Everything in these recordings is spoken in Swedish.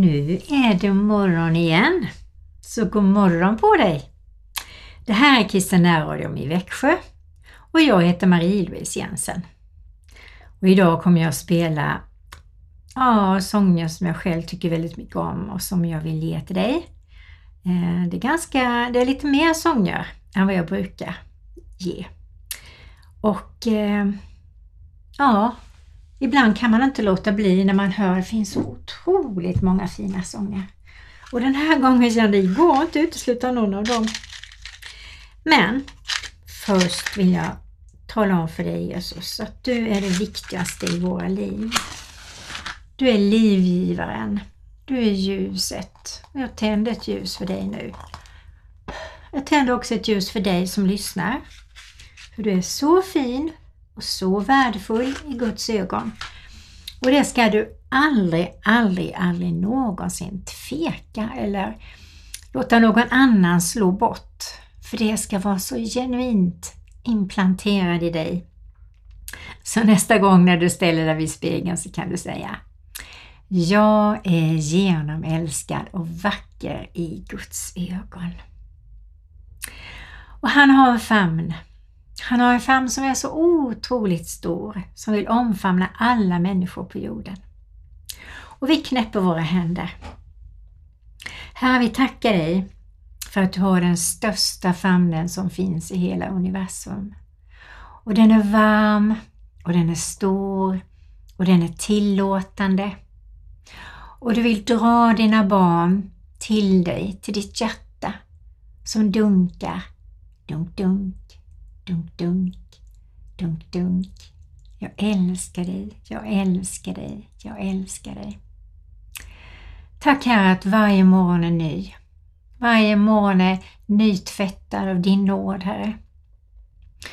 Nu är det morgon igen, så god morgon på dig! Det här är Kristen närradion i Växjö och jag heter Marie-Louise Jensen. Och idag kommer jag att spela ja, sånger som jag själv tycker väldigt mycket om och som jag vill ge till dig. Eh, det är, ganska, det är lite mer sånger än vad jag brukar ge. Och eh, ja, ibland kan man inte låta bli när man hör det finns så otroligt många fina sånger. Och den här gången kände jag, det går inte utesluta någon av dem. Men först vill jag tala om för dig Jesus att du är det viktigaste i våra liv. Du är livgivaren. Du är ljuset. Jag tänder ett ljus för dig nu. Jag tänder också ett ljus för dig som lyssnar. För du är så fin och så värdefull i Guds ögon. Och det ska du aldrig, aldrig, aldrig någonsin tveka eller låta någon annan slå bort. För det ska vara så genuint implanterad i dig. Så nästa gång när du ställer dig vid spegeln så kan du säga Jag är genomälskad och vacker i Guds ögon. Och han har en famn han har en famn som är så otroligt stor, som vill omfamna alla människor på jorden. Och vi knäpper våra händer. Herre, vi tackar dig för att du har den största famnen som finns i hela universum. Och den är varm och den är stor och den är tillåtande. Och du vill dra dina barn till dig, till ditt hjärta som dunkar, dunk, dunk, Dunk, dunk, dunk, dunk. Jag älskar dig, jag älskar dig, jag älskar dig. Tack Herre att varje morgon är ny. Varje morgon är nytvättad av din nåd Herre.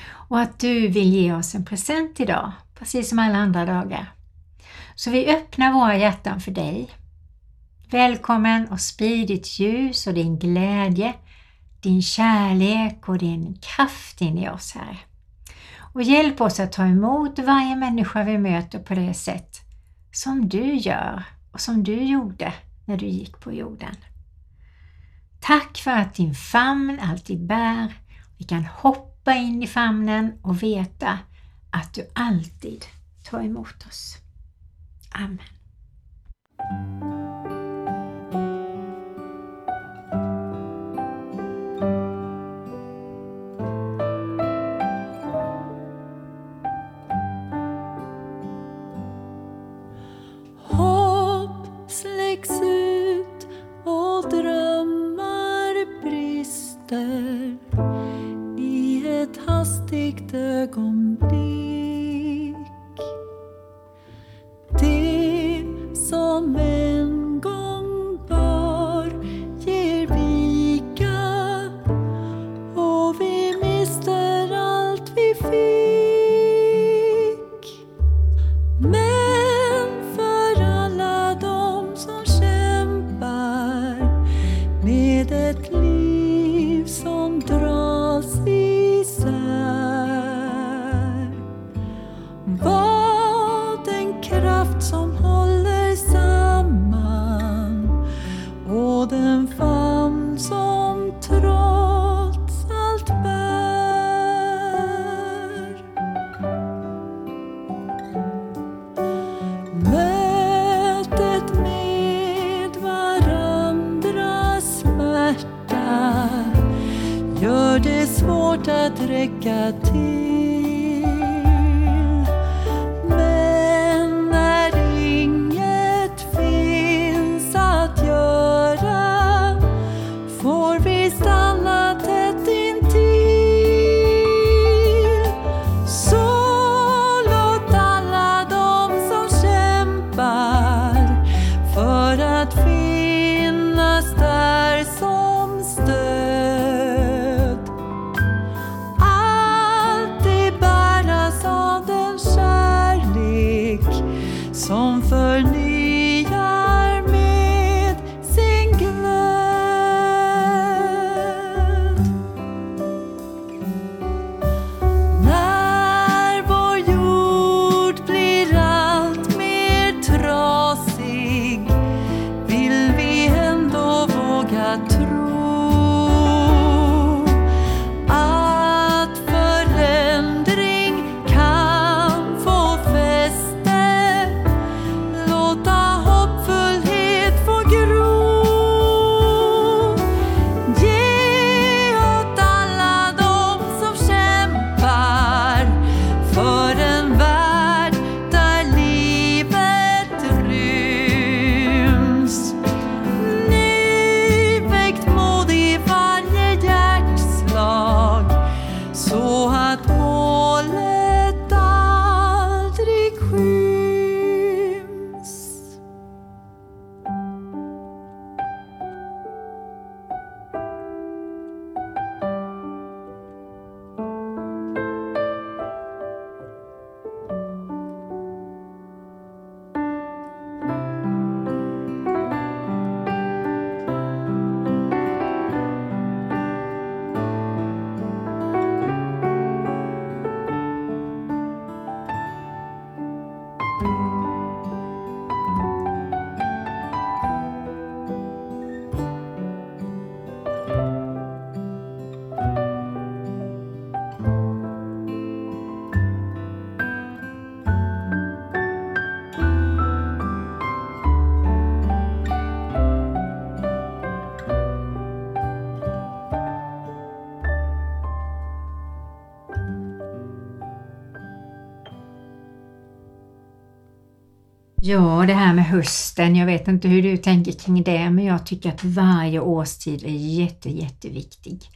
Och att du vill ge oss en present idag, precis som alla andra dagar. Så vi öppnar våra hjärtan för dig. Välkommen och sprid ditt ljus och din glädje din kärlek och din kraft in i oss, Herre. Och hjälp oss att ta emot varje människa vi möter på det sätt som du gör och som du gjorde när du gick på jorden. Tack för att din famn alltid bär. Vi kan hoppa in i famnen och veta att du alltid tar emot oss. Amen. Ja, det här med hösten. Jag vet inte hur du tänker kring det, men jag tycker att varje årstid är jätte, jätteviktig.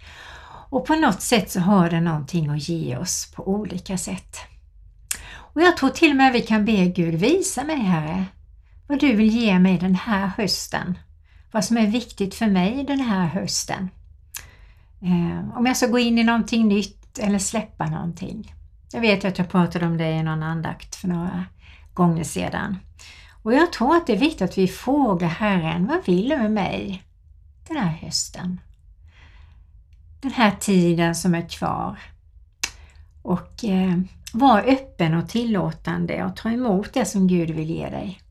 Och på något sätt så har den någonting att ge oss på olika sätt. Och jag tror till och med vi kan be Gud visa mig Herre, vad du vill ge mig den här hösten. Vad som är viktigt för mig den här hösten. Eh, om jag ska gå in i någonting nytt eller släppa någonting. Jag vet att jag pratade om det i någon andakt för några gånger sedan. Och jag tror att det är viktigt att vi frågar Herren, vad vill du med mig den här hösten? Den här tiden som är kvar. Och eh, var öppen och tillåtande och ta emot det som Gud vill ge dig.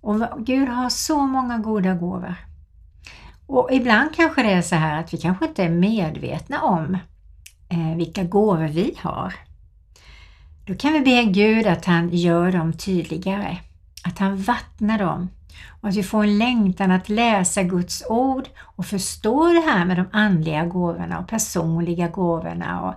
Och Gud har så många goda gåvor. Och ibland kanske det är så här att vi kanske inte är medvetna om eh, vilka gåvor vi har. Då kan vi be Gud att han gör dem tydligare, att han vattnar dem och att vi får en längtan att läsa Guds ord och förstå det här med de andliga gåvorna och personliga gåvorna och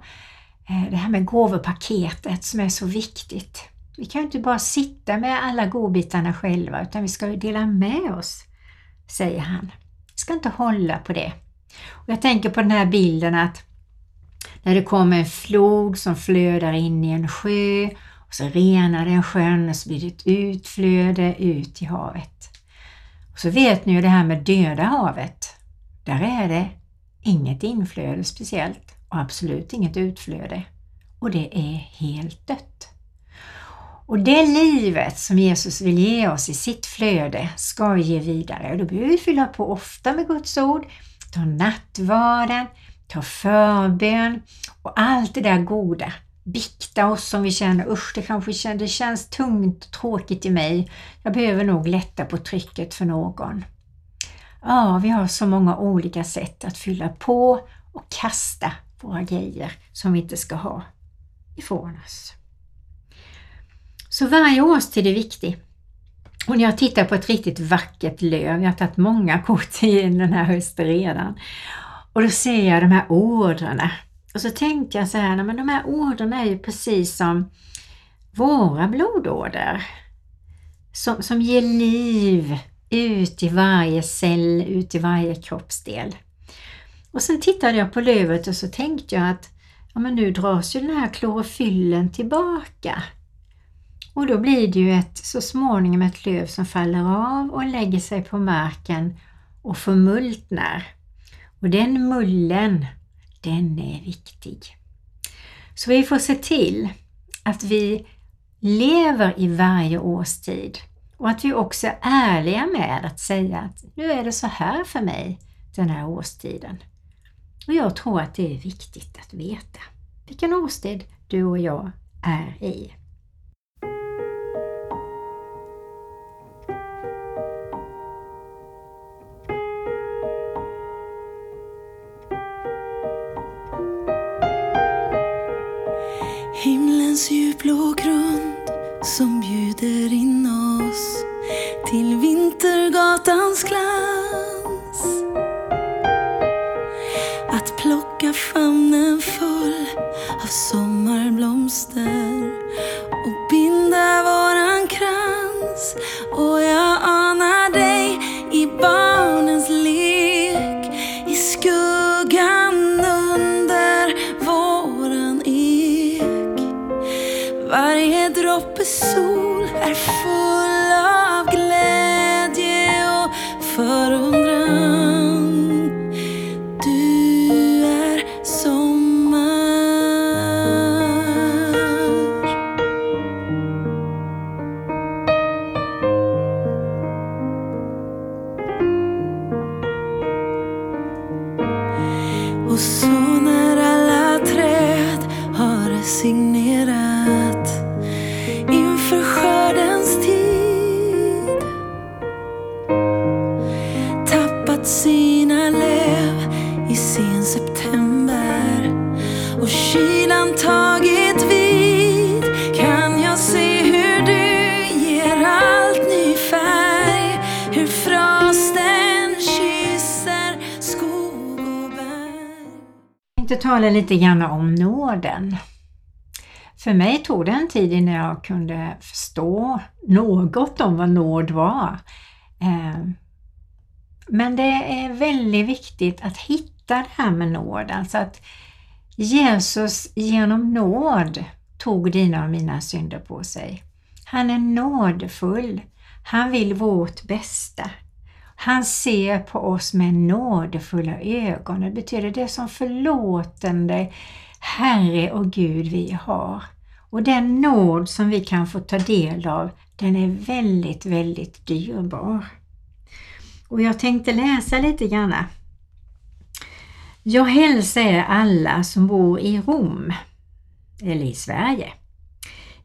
eh, det här med gåvopaketet som är så viktigt. Vi kan ju inte bara sitta med alla godbitarna själva utan vi ska ju dela med oss, säger han. Vi ska inte hålla på det. Och jag tänker på den här bilden att när det kommer en flod som flödar in i en sjö och så renar den sjön och så blir det ett utflöde ut i havet. Och så vet ni ju det här med döda havet. Där är det inget inflöde speciellt och absolut inget utflöde. Och det är helt dött. Och det livet som Jesus vill ge oss i sitt flöde ska vi ge vidare. Och då behöver vi fylla på ofta med Guds ord, ta nattvarden, ta förbön och allt det där goda. Bikta oss om vi känner usch, det kanske känns, det känns tungt och tråkigt i mig. Jag behöver nog lätta på trycket för någon. Ja, vi har så många olika sätt att fylla på och kasta våra grejer som vi inte ska ha ifrån oss. Så varje årstid är viktig. Och när jag tittar på ett riktigt vackert löv, jag har tagit många kort i den här hösten redan, och då ser jag de här ådrorna. Och så tänkte jag så här, men de här ådrorna är ju precis som våra blodådror. Som, som ger liv ut i varje cell, ut i varje kroppsdel. Och sen tittade jag på lövet och så tänkte jag att ja, men nu dras ju den här klorofyllen tillbaka. Och då blir det ju ett, så småningom ett löv som faller av och lägger sig på marken och förmultnar. Och den mullen, den är viktig. Så vi får se till att vi lever i varje årstid och att vi också är ärliga med att säga att nu är det så här för mig den här årstiden. Och jag tror att det är viktigt att veta vilken årstid du och jag är i. Himlens djupblå grund som bjuder in oss till vind. Och tala lite grann om nåden. För mig tog det en tid innan jag kunde förstå något om vad nåd var. Ehm, men det är väldigt viktigt att hitta det här med nåd, alltså att Jesus genom nåd tog dina och mina synder på sig. Han är nådefull. Han vill vårt bästa. Han ser på oss med nådefulla ögon. Det betyder det som förlåtande Herre och Gud vi har. Och den nåd som vi kan få ta del av, den är väldigt, väldigt dyrbar. Och jag tänkte läsa lite grann. Jag hälsar er alla som bor i Rom, eller i Sverige.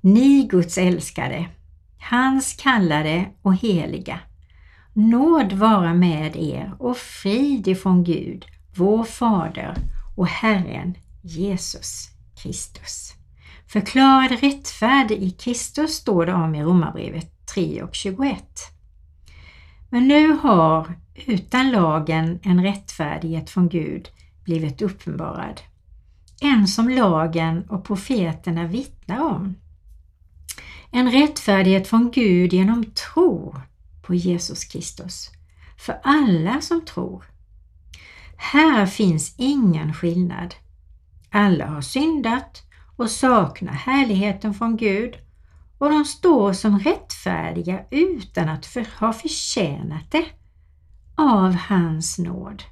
Ni Guds älskade, hans kallade och heliga. Nåd vara med er och frid ifrån Gud, vår Fader och Herren Jesus Kristus. Förklarad rättfärdig i Kristus står det om i Romarbrevet 3 och 21. Men nu har utan lagen en rättfärdighet från Gud blivit uppenbarad. En som lagen och profeterna vittnar om. En rättfärdighet från Gud genom tro på Jesus Kristus. För alla som tror. Här finns ingen skillnad. Alla har syndat och saknar härligheten från Gud och de står som rättfärdiga utan att för, ha förtjänat det av hans nåd.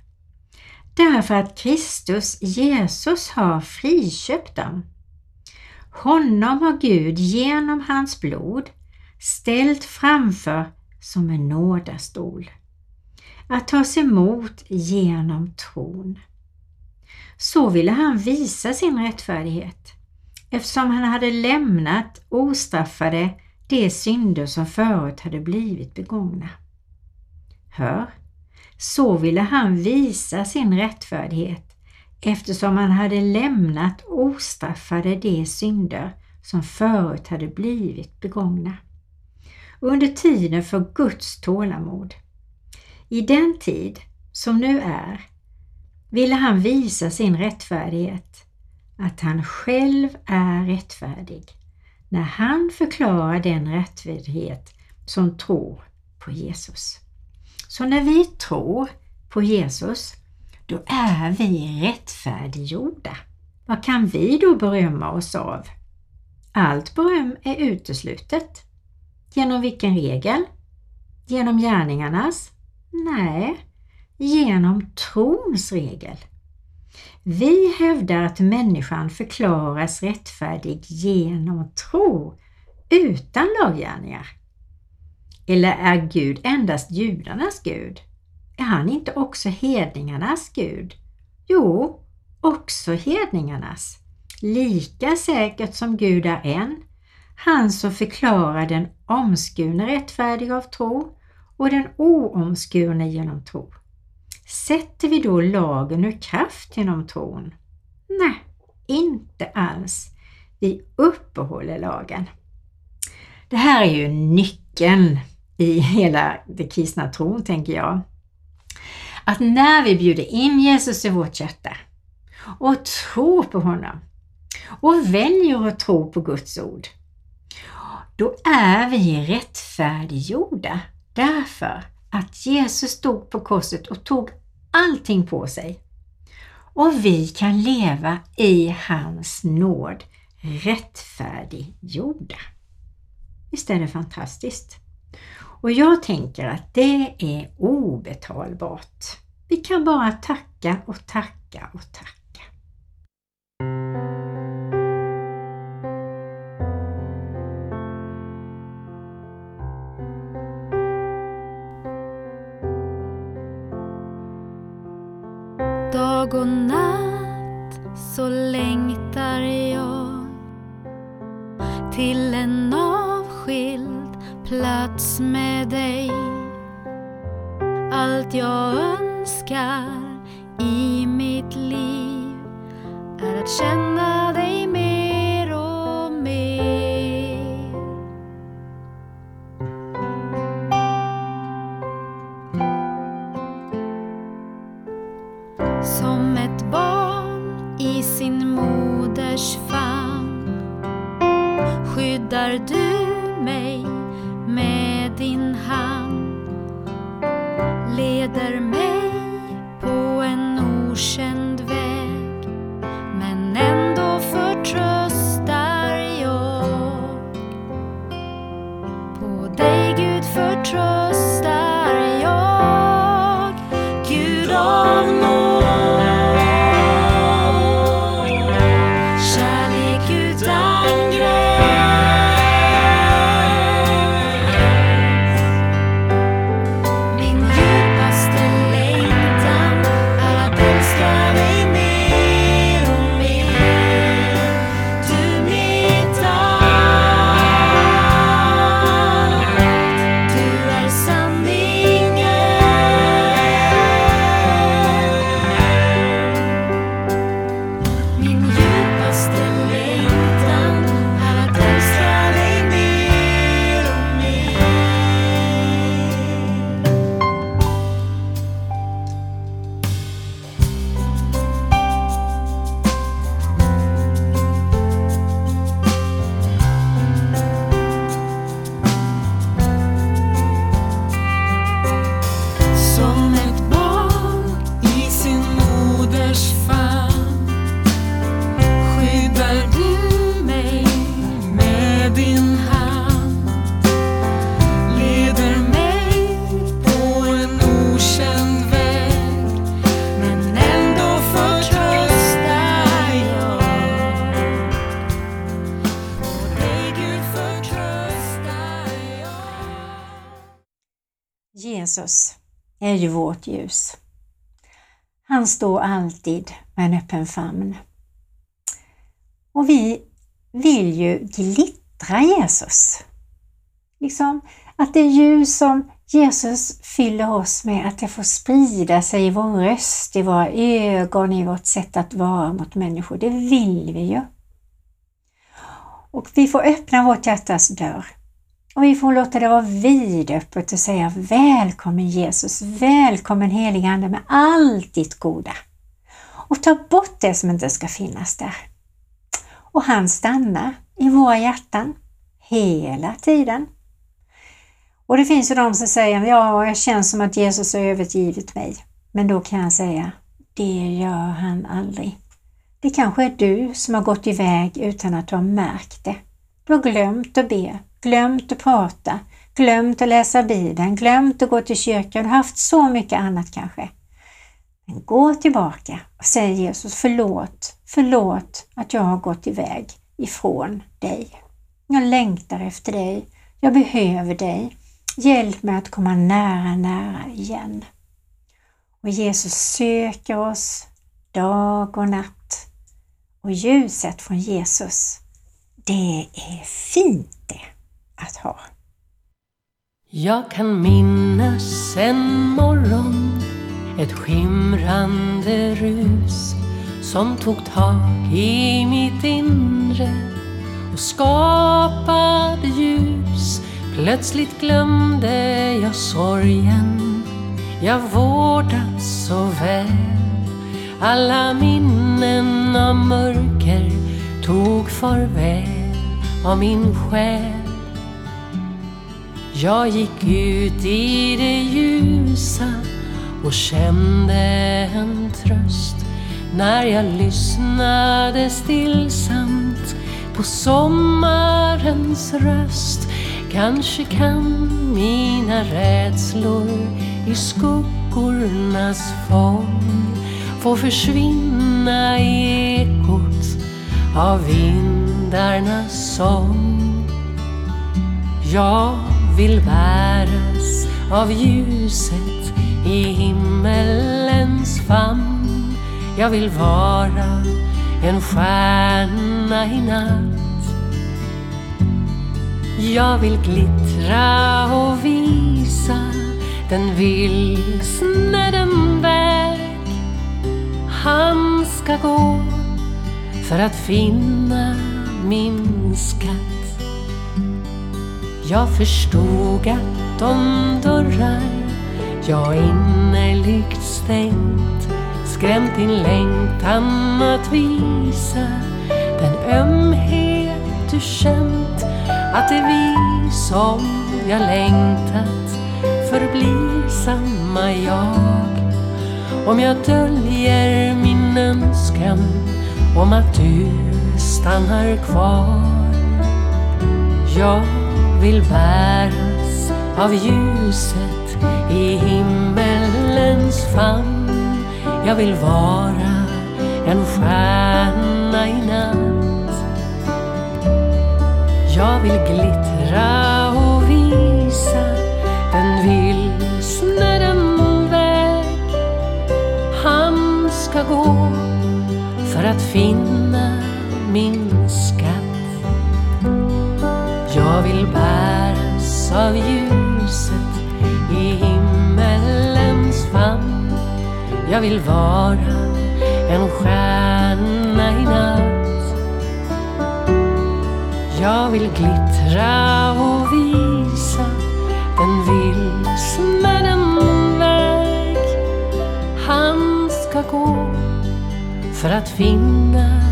Därför att Kristus Jesus har friköpt dem. Honom har Gud genom hans blod ställt framför som en nådastol. Att tas emot genom tron. Så ville han visa sin rättfärdighet eftersom han hade lämnat ostraffade de synder som förut hade blivit begångna. Hör, så ville han visa sin rättfärdighet eftersom han hade lämnat ostraffade de synder som förut hade blivit begångna. Under tiden för Guds tålamod. I den tid som nu är ville han visa sin rättfärdighet, att han själv är rättfärdig när han förklarar den rättfärdighet som tror på Jesus. Så när vi tror på Jesus, då är vi rättfärdiggjorda. Vad kan vi då berömma oss av? Allt beröm är uteslutet. Genom vilken regel? Genom gärningarnas? Nej, genom trons regel. Vi hävdar att människan förklaras rättfärdig genom tro utan laggärningar. Eller är Gud endast judarnas Gud? Är han inte också hedningarnas Gud? Jo, också hedningarnas. Lika säkert som Gud är en, han som förklarar den omskurne rättfärdig av tro och den oomskurne genom tro. Sätter vi då lagen ur kraft genom tron? Nej, inte alls. Vi uppehåller lagen. Det här är ju nyckeln i hela den kristna tron, tänker jag. Att när vi bjuder in Jesus i vårt hjärta och tror på honom och väljer att tro på Guds ord, då är vi rättfärdiggjorda därför att Jesus stod på korset och tog allting på sig. Och vi kan leva i hans nåd rättfärdiggjorda. Visst är det fantastiskt? Och jag tänker att det är obetalbart. Vi kan bara tacka och tacka och tacka. Natt så längtar jag till en avskild plats med dig. Allt jag önskar i mitt liv är att känna Jesus är ju vårt ljus. Han står alltid med en öppen famn. Och vi vill ju glittra Jesus. Liksom att det ljus som Jesus fyller oss med, att det får sprida sig i vår röst, i våra ögon, i vårt sätt att vara mot människor. Det vill vi ju. Och vi får öppna vårt hjärtas dörr och vi får låta det vara vidöppet och säga Välkommen Jesus, välkommen helige Ande med allt ditt goda. Och ta bort det som inte ska finnas där. Och han stannar i våra hjärtan hela tiden. Och det finns ju de som säger ja, jag känner som att Jesus har övergivit mig. Men då kan jag säga det gör han aldrig. Det kanske är du som har gått iväg utan att du har märkt det. Du har glömt att be, glömt att prata, glömt att läsa Bibeln, glömt att gå till kyrkan. Du har haft så mycket annat kanske. Men gå tillbaka och säg Jesus förlåt, förlåt att jag har gått iväg ifrån dig. Jag längtar efter dig. Jag behöver dig. Hjälp mig att komma nära, nära igen. Och Jesus söker oss dag och natt. Och ljuset från Jesus, det är fint att ha. Jag kan minnas en morgon Ett skimrande rus Som tog tag i mitt inre Och skapade ljus. Plötsligt glömde jag sorgen. Jag vårdat så väl. Alla minnen av mörker Tog farväl av min själ jag gick ut i det ljusa och kände en tröst när jag lyssnade stillsamt på sommarens röst. Kanske kan mina rädslor i skuggornas fång få försvinna i ekot av vindarnas sång. Jag vill bäras av ljuset i himmelens famn. Jag vill vara en stjärna i natt. Jag vill glittra och visa den vilsne den väg han ska gå för att finna min skatt. Jag förstod att de dörrar jag innerligt stängt skrämt din längtan att visa den ömhet du känt att det vi som jag längtat förblir samma jag. Om jag döljer min önskan om att du stannar kvar. Jag vill bäras av ljuset i himmelens famn. Jag vill vara en stjärna i natt. Jag vill glittra och visa den vilsne den väg han ska gå för att finna vill vara en stjärna i natt. Jag vill glittra och visa den vilsna, den väg han ska gå för att finna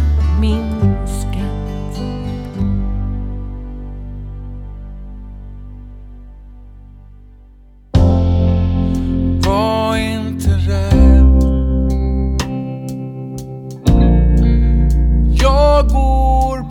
Jag går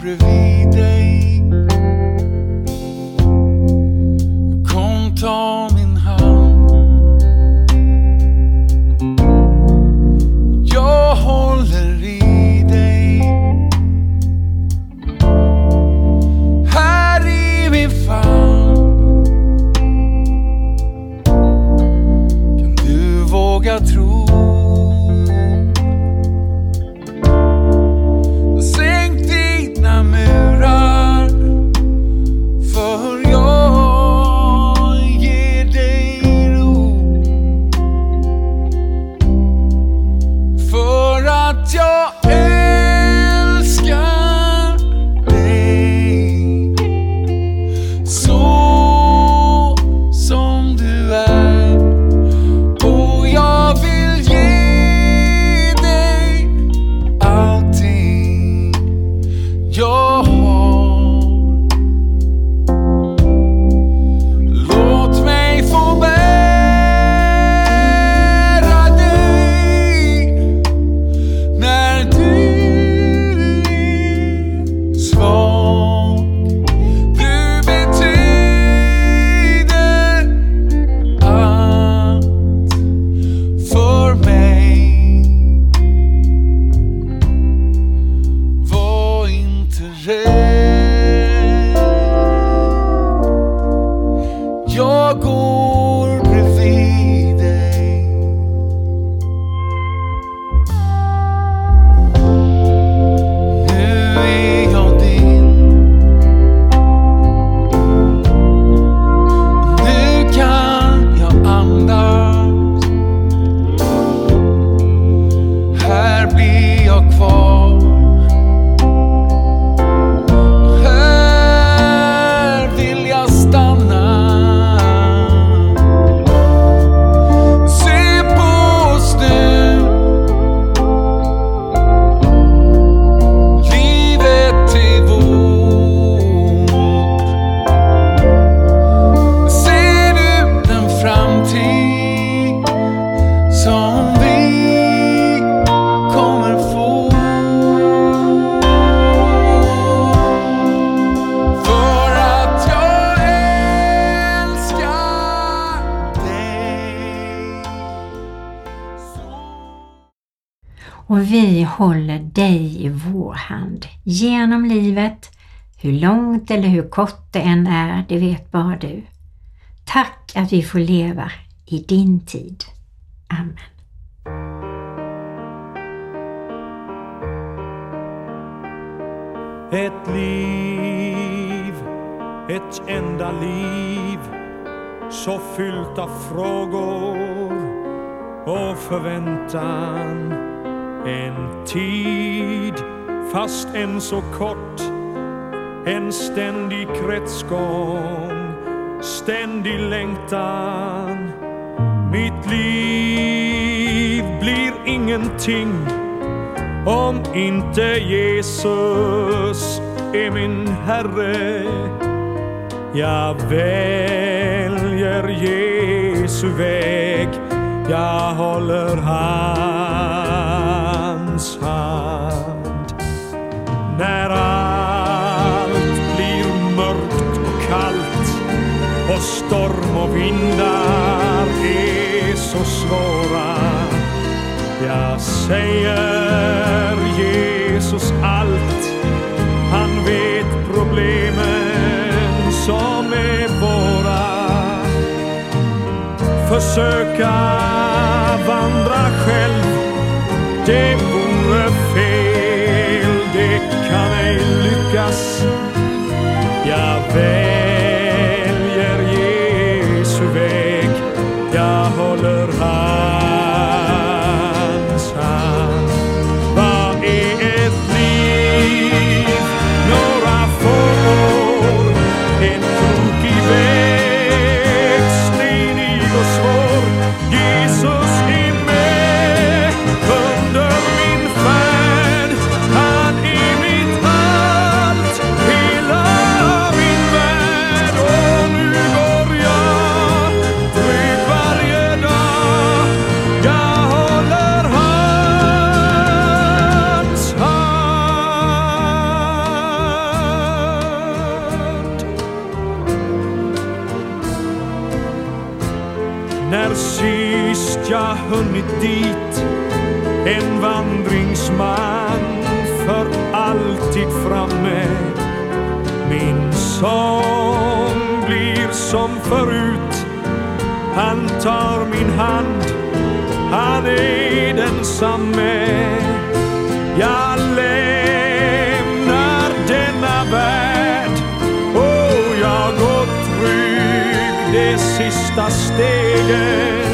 genom livet. Hur långt eller hur kort det än är, det vet bara du. Tack att vi får leva i din tid. Amen. Ett liv, ett enda liv så fyllt av frågor och förväntan. En tid, fast än så kort en ständig kretsgång, ständig längtan. Mitt liv blir ingenting om inte Jesus är min Herre. Jag väljer Jesu väg, jag håller han och vindar är så svåra. Jag säger Jesus allt, han vet problemen som är våra. Försöka vandra själv, det ensam. Jag lämnar denna värld och jag går trygg det sista steget